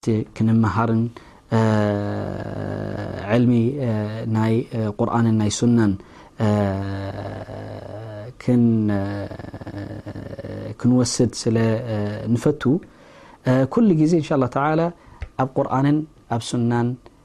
እቲ ክንመሃርን ዕልሚ ናይ ቁርኣንን ናይ ሱናን ክንወስድ ስለ ንፈቱ ኩሉ ግዜ እንሻ ኣላ ተዓላ ኣብ ቁርኣንን ኣብ ሱናን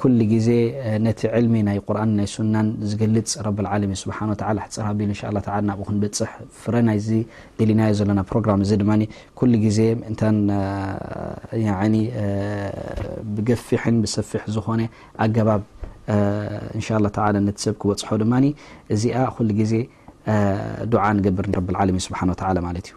ኩሉ ግዜ ነቲ ዕልሚ ናይ ቁርኣንን ናይ ሱናን ዝገልጽ ረብ ኣልዓለሚን ስብሓን ወተዓላ ሕጽር ኣቢሉ እንሻ ኣላህ ተዓላ ናብኡ ክንበጽሕ ፍረ ናይዚ ደሊናዮ ዘለና ፕሮግራም እዚ ድማ ኩሉ ግዜ ምእንታን ያዕኒ ብገፊሕን ብሰፊሕ ዝኾነ ኣገባብ እንሻ ኣላህ ተዓላ ነቲ ሰብ ክበጽሖ ድማ እዚኣ ኩሉ ግዜ ዱዓ ንገብር ንረብ ኣልዓለሚን ስብሓን ወተዓላ ማለት እዩ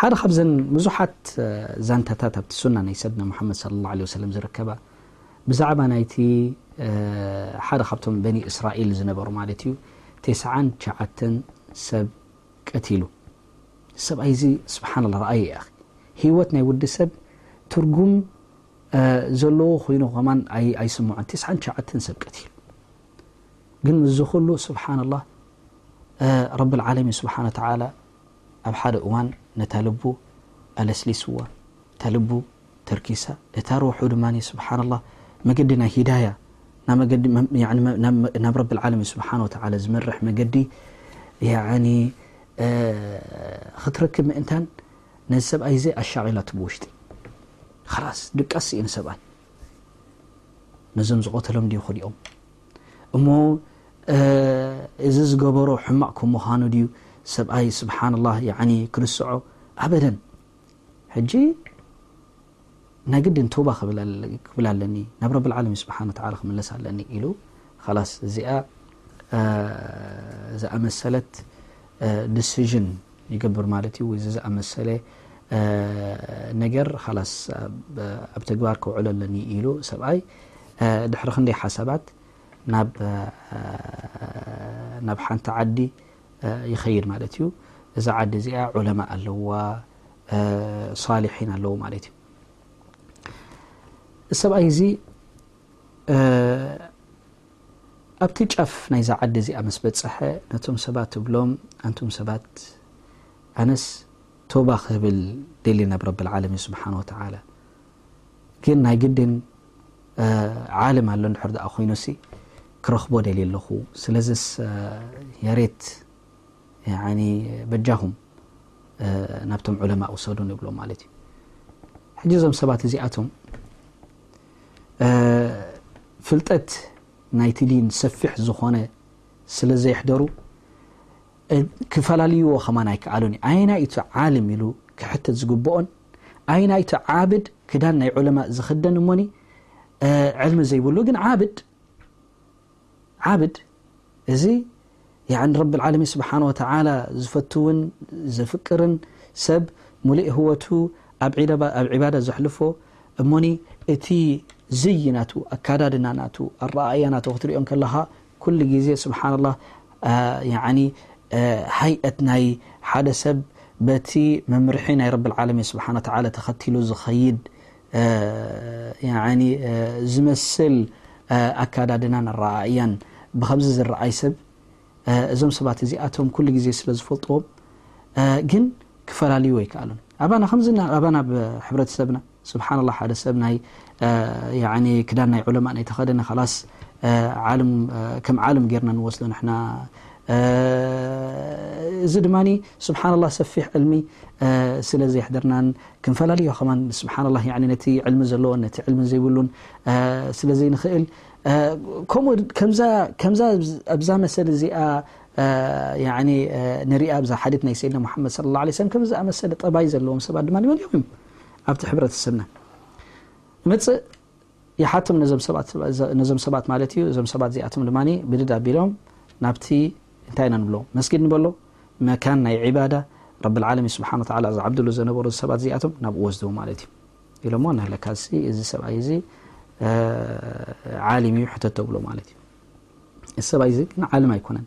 ሓደ ካብዘን ብዙሓት ዛንታታት ኣብቲ ሱና ናይ ሰድና ሙሓመድ ሰለላሁ ዓለይሂ ወሰለም ዝርከባ ብዛዕባ ናይቲ ሓደ ካብቶም በኒ እስራኤል ዝነበሩ ማለት እዩ ቴስዓን ትሽዓተን ሰብ ቀቲሉ ሰብኣይ እዚ ስብሓንላ ረኣየ እያ ህይወት ናይ ውዲ ሰብ ትርጉም ዘለዎ ኮይኑ ከማን ኣይስምዖን ቴስዓን ትሽዓተን ሰብ ቀቲሉ ግን ምዝ ኩሉ ስብሓንላ ረብልዓለሚን ስብሓን ተዓላ ኣብ ሓደ እዋን ነታ ልቡ ኣለስሊስዋ፣ እታ ልቡ ተርኪሳ፣ እታ ሩሑ ድማ ሱብሓነላህ መገዲ ናይ ሂዳያ ናብ መገዲ ያኒ ናብ ረቢ ልዓለሚን ሱብሓነሁ ወተዓላ ዝመርሕ መገዲ ያኒ ክትረክብ ምእንታን ነዚ ሰብኣይ እዚ ኣሻቒላቱ ብውሽጢ ኸላስ ድቃስ ስኢኑ ሰብኣይ ነዞም ዝቐተሎም ድዩ ክሪኦም እሞ እዚ ዝገበሮ ሕማቅ ከም ምዃኑ ድዩ ሰብኣይ ስብሓንላህ ያዕኒ ክርስዖ ኣበደን ሕጂ ናይ ግድን ተውባ ክብል ኣለኒ ናብ ረቢ ዓለሚን ስብሓን ወተዓላ ክምለስ ኣለኒ ኢሉ ላስ እዚኣ ዝኣመሰለት ዲስዥን ይገብር ማለት እዩ እዚ ዝኣመሰለ ነገር ኻላስ ኣብ ተግባር ከውዕሎ ኣለኒ ኢሉ ሰብኣይ ድሕሪ ክንደይ ሓሳባት ናብ ናብ ሓንቲ ዓዲ ይኸይድ ማለት እዩ እዛ ዓዲ እዚኣ ዑለማ ኣለዋ ሳሊሒን ኣለዉ ማለት እዩ ሰብኣይ እዚ ኣብቲ ጫፍ ናይዛ ዓዲ እዚኣ ምስ በጸሐ ነቶም ሰባት እብሎም ኣንቱም ሰባት ኣነስ ቶባ ክህብል ደልየ ናብ ረቢ ልዓለሚን ስብሓን ወተዓላ ግን ናይ ግድን ዓለም ኣሎ እንድሕር ደኣ ኮይኑሲ ክረኽቦ ደልየ ኣለኹ ስለዚስ ያሬት በጃኹም ናብቶም ዑለማ ውሰዱን ይብሎም ማለት እዩ ሕጂ እዞም ሰባት እዚኣቶም ፍልጠት ናይቲ ዲን ሰፊሕ ዝኾነ ስለ ዘየሕደሩ ክፈላልይዎ ከማን ኣይከኣሉን እዩ ኣየናይ እቲ ዓልም ኢሉ ክሕተት ዝግብኦን ኣየናይ እቲ ዓብድ ክዳን ናይ ዑለማ ዝኽደን እሞኒ ዕልሚ ዘይብሉ ግን ዓብድ ዓብድ እዚ ያዕኒ ረቢ ልዓለሚን ስብሓን ወተዓላ ዝፈትውን ዘፍቅርን ሰብ ሙሊእ ህወቱ ኣብ ዒባዳ ዘሕልፎ እሞኒ እቲ ዝይ ናቱ ኣካዳድና ናቱ ኣረኣእያ ናቱ ክትሪኦ ከለኻ ኩሉ ግዜ ስብሓን ላህ ያዕኒ ሃይእት ናይ ሓደ ሰብ በቲ መምርሒ ናይ ረቢ ልዓለሚን ስብሓን ወተዓላ ተኸቲሉ ዝኸይድ ያዓኒ ዝመስል ኣካዳድናን ኣረኣእያን ብኸምዚ ዝረኣይ ሰብ እዞም ሰባት እዚኣቶም ኩሉ ግዜ ስለ ዝፈልጥዎም ግን ክፈላልዩ ኣይከኣሉን ኣባና ከምዚ ኣባና ብ ሕብረተሰብና ስብሓን ላ ሓደ ሰብ ናይ ክዳን ናይ ዑለማ ናይ ተኸደነ ካላስ ከም ዓለም ጌርና ንወስዶ ንሕና እዚ ድማ ስብሓን ላ ሰፊሕ ዕልሚ ስለ ዘየሕደርናን ክንፈላልዮ ከማን ስብሓንላህ ያኒ ነቲ ዕልሚ ዘለዎን ነቲ ዕልሚ ዘይብሉን ስለ ዘይንኽእል ከምኡ ከምዛ ከምዛ ኣብዛ መሰል እዚኣ ያኒ ንሪኣ ኣብዛ ሓዲት ናይ ሰይድና ሙሓመድ ስለ ላ ሰለም ከምዚ ዝኣመሰለ ጠባይ ዘለዎም ሰባት ድማ መን እዮም እዮም ኣብቲ ሕብረተሰብና መፅእ ይሓትም ነዞም ሰባት ነዞም ሰባት ማለት እዩ እዞም ሰባት እዚኣቶም ድማ ብድድ ኣቢሎም ናብቲ እንታይ ኢና ንብሎ መስጊድ ንበሎ መካን ናይ ዒባዳ ረቢ ልዓለሚን ስብሓን ወተዓላ ዝዓብድሉ ዘነበሩ ሰባት እዚኣቶም ናብኡ ወስድዎ ማለት እዩ ኢሎሞ ንህለካ እዚ ሰብኣይ እዚ ዓሊም እዩ ሕተት ተብሎ ማለት እዩ እዚ ሰብኣይ እዚ ግን ዓልም ኣይኮነን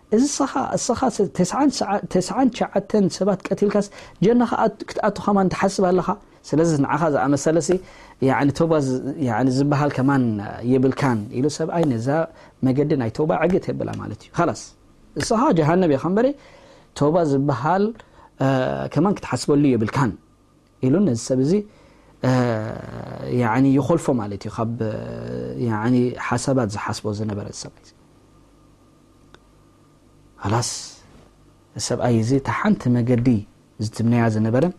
እዝስኻ እስኻ ተስዓን ተስዓን ትሽዓተን ሰባት ቀቲልካስ ጀናኻ ኣት ክትኣቱ ከማን ትሓስብ ኣለኻ ስለዝስ ንዓኻ ዝኣመሰለሲ ያዕኒ ቶባ ያዕኒ ዝበሃል ከማን የብልካን ኢሉ ሰብኣይ ነዛ መገዲ ናይ ቶባ ዕግት የብላ ማለት እዩ ኻላስ እስኻ ጀሃነብ ኢኻ እምበሪ ቶባ ዝበሃል ከማን ክትሓስበሉ የብልካን ኢሉ ነዚ ሰብ እዚ ያኒ ይኾልፎ ማለት እዩ ካብ ያኒ ሓሳባት ዝሓስቦ ዝነበረ ዝሰብኣይ እዚ ኸላስ ሰብኣይ እዚ እታ ሓንቲ መገዲ ዝትምነያ ዝነበረን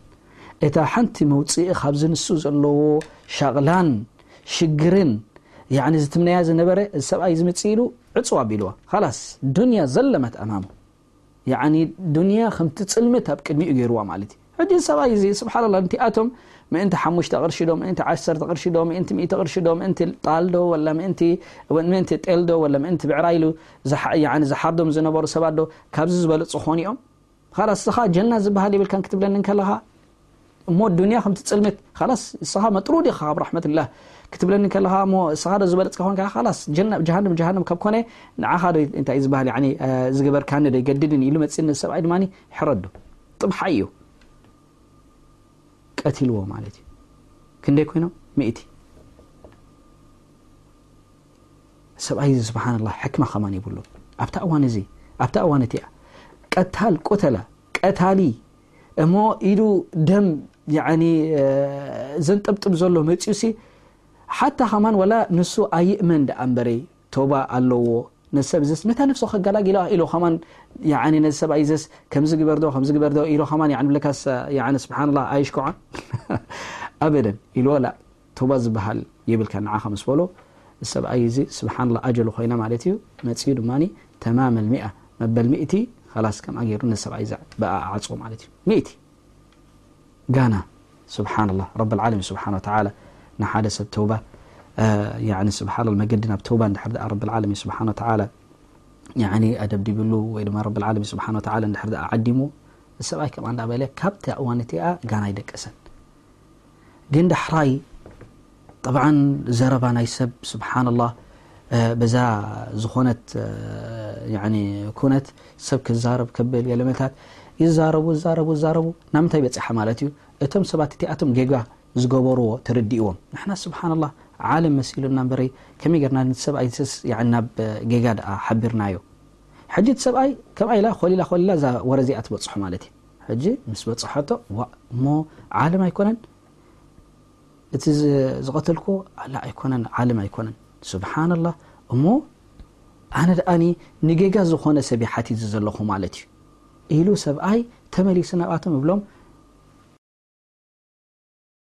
እታ ሓንቲ መውፅኢ ካብዚ ንሱ ዘለዎ ሻቕላን ሽግርን ያኒ ዝትምነያ ዝነበረ እዚ ሰብኣይ ዝምፅእ ኢሉ ዕፅው ኣቢልዋ ኸላስ ዱንያ ዘለመት ኣማሙ ያዓኒ ዱንያ ከምቲ ጽልመት ኣብ ቅድሚኡ ገይርዋ ማለት እዩ። ሕጂ እዚ ሰብኣይ እዚ ስብሓንላ እንቲኣቶም ምእንቲ ሓሙሽተ ቅርሺ ዶ ምእንቲ ዓሰርተ ቅርሺ ዶ ምእንቲ ሚእቲ ቅርሺ ዶ ምእንቲ ጣል ዶ ወላ ምእንቲ ምእንቲ ጤል ዶ ወላ ምእንቲ ብዕራይ ኢሉ ዝሓ ያዓኒ ዝሓርዶም ዝነበሩ ሰባት ዶ ካብዚ ዝበልጹ ክኾኑ እዮም? ኻላስ እስኻ ጀና ዝብሃል የብልካን ክትብለኒ እንከለኻ እሞ ዱንያ ከምቲ ጽልምት ኻላስ ንስኻ መጥሩድ ኢኻ ካብ ራሕመትላህ ክትብለኒ ከለኻ እሞ ንስኻ ዶ ዝበለጽካ ኮንካ ኻላስ ጀሃንም ጀሃንም ካብ ኮነ ንዓኻ ዶ እንታይ እዩ ዝበሃል ያኒ ዝገበርካኒ ዶ ይገድድኒ ኢሉ መጺእኒ ሰብኣይ ድማ ሕረዱ ጥብሓይ እዩ ቀትልዎ ማለት እዩ ክንደይ ኮይኖም ሚእቲ ሰብኣይ እዚ ስብሓን ላ ሕክማ ከማን ይብሉ ኣብታ እዋን እዚ ኣብታ እዋን እቲያ ቀታል ቆተላ ቀታሊ እሞ ኢዱ ደም ያኒ ዘንጠብጥብ ዘሎ መጺኡሲ ሓታ ከማን ወላ ንሱ ኣይእመን ደኣ እምበረይ ቶባ ኣለዎ ነሰብ ዘስ ነታ ነፍሶ ከጋላጊሎ ኢሎ ከማን ያኒ ነዚ ሰብኣይ ዘስ ከምዚ ግበርዶ ከምዚ ግበርዶ ኢሎ ከማን ያኒ ብለካስ ያኒ ስብሓንላ ኣይሽክዖን ኣበደን ኢልዎ ላ ቶባ ዝባሃል የብልካን ንዓኻ ምስ በሎ እዚ ሰብኣይ እዚ ስብሓንላ ኣጀሉ ኮይና ማለት እዩ መጺኡ ድማ ተማመል ሚኣ መበል ሚእቲ ኸላስ ከምኣ ገይሩ ነዚ ሰብኣይ እዚ ብኣ ዓጽዎ ማለት እዩ ሚእቲ ጋና ስብሓንላ ረብልዓለሚን ስብሓን ወተዓላ ንሓደ ሰብ ተውባ ያኒ ስብሓንላ መገዲ ናብ ተውባ እንድሕር ድኣ ረብልዓለሚን ስብሓን ወተዓላ ያኒ ኣደብዲብሉ ወይ ድማ ረብልዓለሚን ስብሓን ወተዓላ እንድሕር ድኣ ዓዲሙ እዚ ሰብኣይ ከምኣ እንዳበለ ካብታ እዋን እቲኣ ጋና ኣይደቀሰን ግን ዳሕራይ ጠብዓን ዘረባ ናይ ሰብ ስብሓንላህ በዛ ዝኾነት ኩነት ሰብ ክዛረብ ክብል ገለመታት ይዛረቡ ዛረቡ ዛረቡ ናብ ምንታይ በፅሓ ማለት እዩ እቶም ሰባት እቲኣቶም ጌጋ ዝገበርዎ ተረዲእዎም ንሕና ስብሓን ላ ዓለም መሲሉና በረይ ከመይ ገርና ሰብኣይ ስስ ናብ ጌጋ ድኣ ሓቢርናዮ ሕጂ እቲ ሰብኣይ ከምኣ ኢላ ኮሊላ ኮሊላ እዛ ወረዚኣ ትበፅሖ ማለት እዩ ሕጂ ምስ በጸሓቶ ዋእ እሞ ዓለም ኣይኮነን እቲ ዝቐተልክዎ ኣላ ኣይኮነን ዓለም ኣይኮነን ስብሓንላህ እሞ ኣነ ደኣኒ ንጌጋ ዝኾነ ሰብ ይሓቲት ዘለኹ ማለት እዩ ኢሉ ሰብኣይ ተመሊሱ ናብኣቶም እብሎም